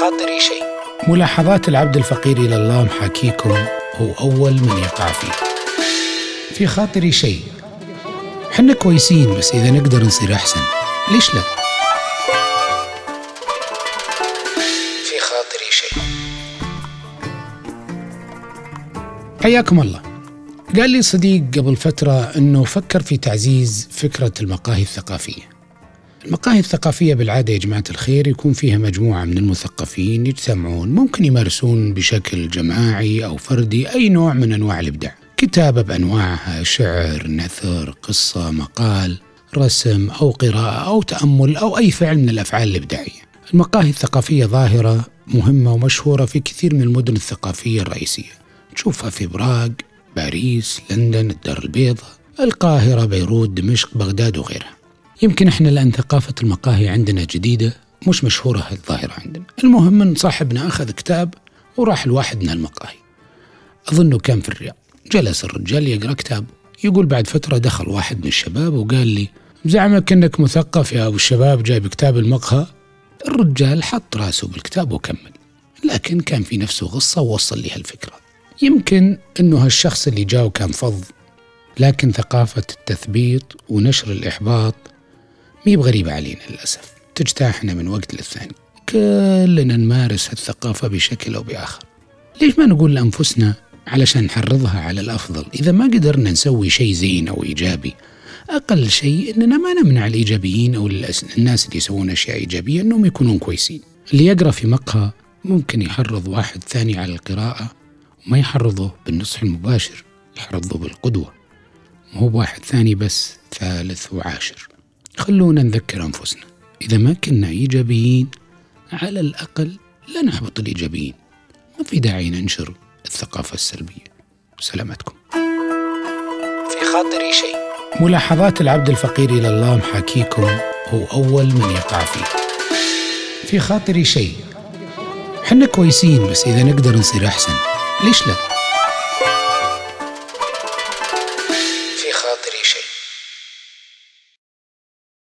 خاطري شيء. ملاحظات العبد الفقير إلى الله محاكيكم هو أول من يقع فيه. في خاطري شيء. حنا كويسين بس إذا نقدر نصير أحسن. ليش لا؟ في خاطري شيء. حياكم الله. قال لي صديق قبل فترة أنه فكر في تعزيز فكرة المقاهي الثقافية. المقاهي الثقافية بالعادة يا جماعة الخير يكون فيها مجموعة من المثقفين يجتمعون ممكن يمارسون بشكل جماعي أو فردي أي نوع من أنواع الإبداع. كتابة بأنواعها شعر نثر قصة مقال رسم أو قراءة أو تأمل أو أي فعل من الأفعال الإبداعية. المقاهي الثقافية ظاهرة مهمة ومشهورة في كثير من المدن الثقافية الرئيسية. تشوفها في براغ باريس لندن الدار البيضاء القاهرة بيروت دمشق بغداد وغيرها. يمكن إحنا لأن ثقافة المقاهي عندنا جديدة مش مشهورة هالظاهرة عندنا. المهم ان صاحبنا أخذ كتاب وراح لواحد من المقاهي. أظنه كان في الرياض. جلس الرجال يقرأ كتاب. يقول بعد فترة دخل واحد من الشباب وقال لي زعمك إنك مثقف يا أبو الشباب جايب كتاب المقهى. الرجال حط رأسه بالكتاب وكمل. لكن كان في نفسه غصة ووصل لي هالفكرة يمكن إنه هالشخص اللي جاء كان فظ لكن ثقافة التثبيط ونشر الإحباط مي بغريبة علينا للأسف. تجتاحنا من وقت للثاني. كلنا نمارس هالثقافة بشكل أو بآخر. ليش ما نقول لأنفسنا علشان نحرضها على الأفضل؟ إذا ما قدرنا نسوي شيء زين أو إيجابي أقل شيء أننا ما نمنع الإيجابيين أو الناس اللي يسوون أشياء إيجابية أنهم يكونون كويسين. اللي يقرأ في مقهى ممكن يحرض واحد ثاني على القراءة وما يحرضه بالنصح المباشر يحرضه بالقدوة. مو بواحد ثاني بس ثالث وعاشر. خلونا نذكر أنفسنا. إذا ما كنا إيجابيين على الأقل لا نحبط الإيجابيين. ما في داعي ننشر الثقافة السلبية. سلامتكم. في خاطري شيء. ملاحظات العبد الفقير إلى الله محاكيكم هو أول من يقع فيه. في خاطري شيء. حنا كويسين بس إذا نقدر نصير أحسن. ليش لا؟ في خاطري